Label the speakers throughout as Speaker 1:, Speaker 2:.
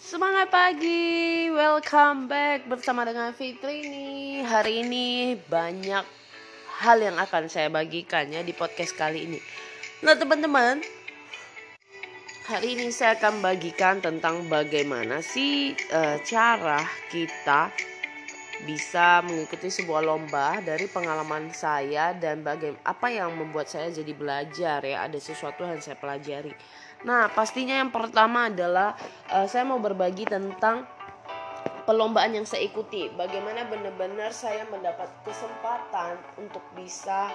Speaker 1: Semangat pagi, welcome back bersama dengan Fitri nih. Hari ini banyak hal yang akan saya bagikan ya di podcast kali ini. Nah teman-teman, hari ini saya akan bagikan tentang bagaimana sih uh, cara kita bisa mengikuti sebuah lomba dari pengalaman saya dan bagaimana apa yang membuat saya jadi belajar ya ada sesuatu yang saya pelajari. Nah pastinya yang pertama adalah uh, saya mau berbagi tentang perlombaan yang saya ikuti. Bagaimana benar-benar saya mendapat kesempatan untuk bisa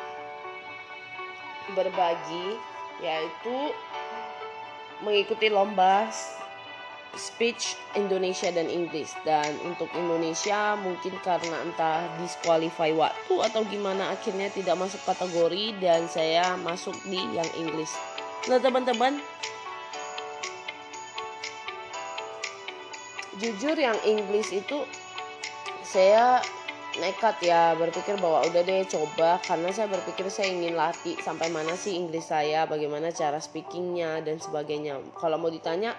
Speaker 1: berbagi yaitu mengikuti lomba speech Indonesia dan Inggris. Dan untuk Indonesia mungkin karena entah disqualify waktu atau gimana akhirnya tidak masuk kategori dan saya masuk di yang Inggris. Nah teman-teman jujur yang Inggris itu saya nekat ya berpikir bahwa udah deh coba. Karena saya berpikir saya ingin latih sampai mana sih Inggris saya bagaimana cara speakingnya dan sebagainya. Kalau mau ditanya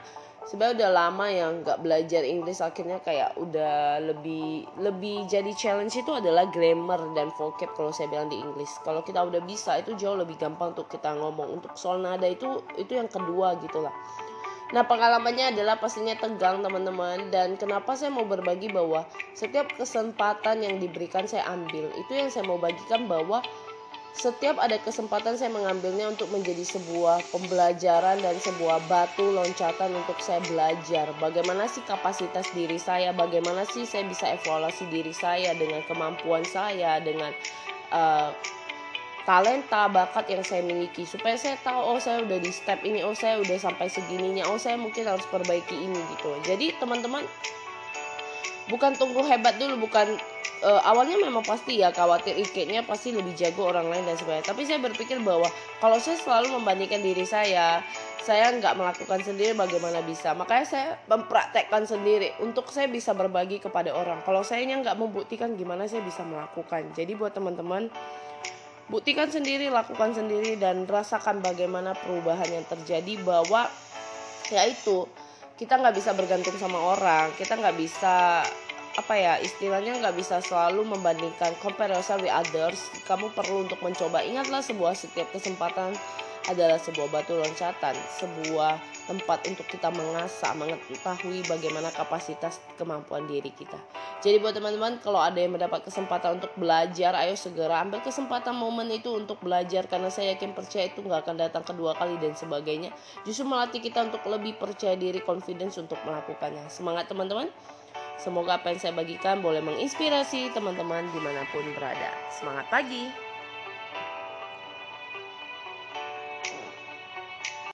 Speaker 1: sebenarnya udah lama yang nggak belajar Inggris akhirnya kayak udah lebih lebih jadi challenge itu adalah grammar dan vocab kalau saya bilang di Inggris. Kalau kita udah bisa itu jauh lebih gampang untuk kita ngomong. Untuk soal nada itu itu yang kedua gitulah Nah pengalamannya adalah pastinya tegang teman-teman. Dan kenapa saya mau berbagi bahwa setiap kesempatan yang diberikan saya ambil. Itu yang saya mau bagikan bahwa setiap ada kesempatan saya mengambilnya untuk menjadi sebuah pembelajaran dan sebuah batu loncatan untuk saya belajar. Bagaimana sih kapasitas diri saya? Bagaimana sih saya bisa evaluasi diri saya dengan kemampuan saya dengan uh, talenta bakat yang saya miliki? Supaya saya tahu oh saya udah di step ini oh saya udah sampai segininya oh saya mungkin harus perbaiki ini gitu. Jadi teman-teman bukan tunggu hebat dulu bukan uh, awalnya memang pasti ya khawatir IQ-nya pasti lebih jago orang lain dan sebagainya. Tapi saya berpikir bahwa kalau saya selalu membandingkan diri saya, saya nggak melakukan sendiri bagaimana bisa. Makanya saya mempraktekkan sendiri untuk saya bisa berbagi kepada orang. Kalau saya nggak membuktikan gimana saya bisa melakukan. Jadi buat teman-teman buktikan sendiri, lakukan sendiri dan rasakan bagaimana perubahan yang terjadi bahwa yaitu kita nggak bisa bergantung sama orang, kita nggak bisa apa ya istilahnya nggak bisa selalu membandingkan compare yourself with others. Kamu perlu untuk mencoba. Ingatlah sebuah setiap kesempatan adalah sebuah batu loncatan sebuah tempat untuk kita mengasah mengetahui bagaimana kapasitas kemampuan diri kita. Jadi buat teman-teman kalau ada yang mendapat kesempatan untuk belajar ayo segera ambil kesempatan momen itu untuk belajar. Karena saya yakin percaya itu nggak akan datang kedua kali dan sebagainya. Justru melatih kita untuk lebih percaya diri confidence untuk melakukannya. Semangat teman-teman Semoga apa yang saya bagikan boleh menginspirasi teman-teman di mana pun berada. Semangat pagi!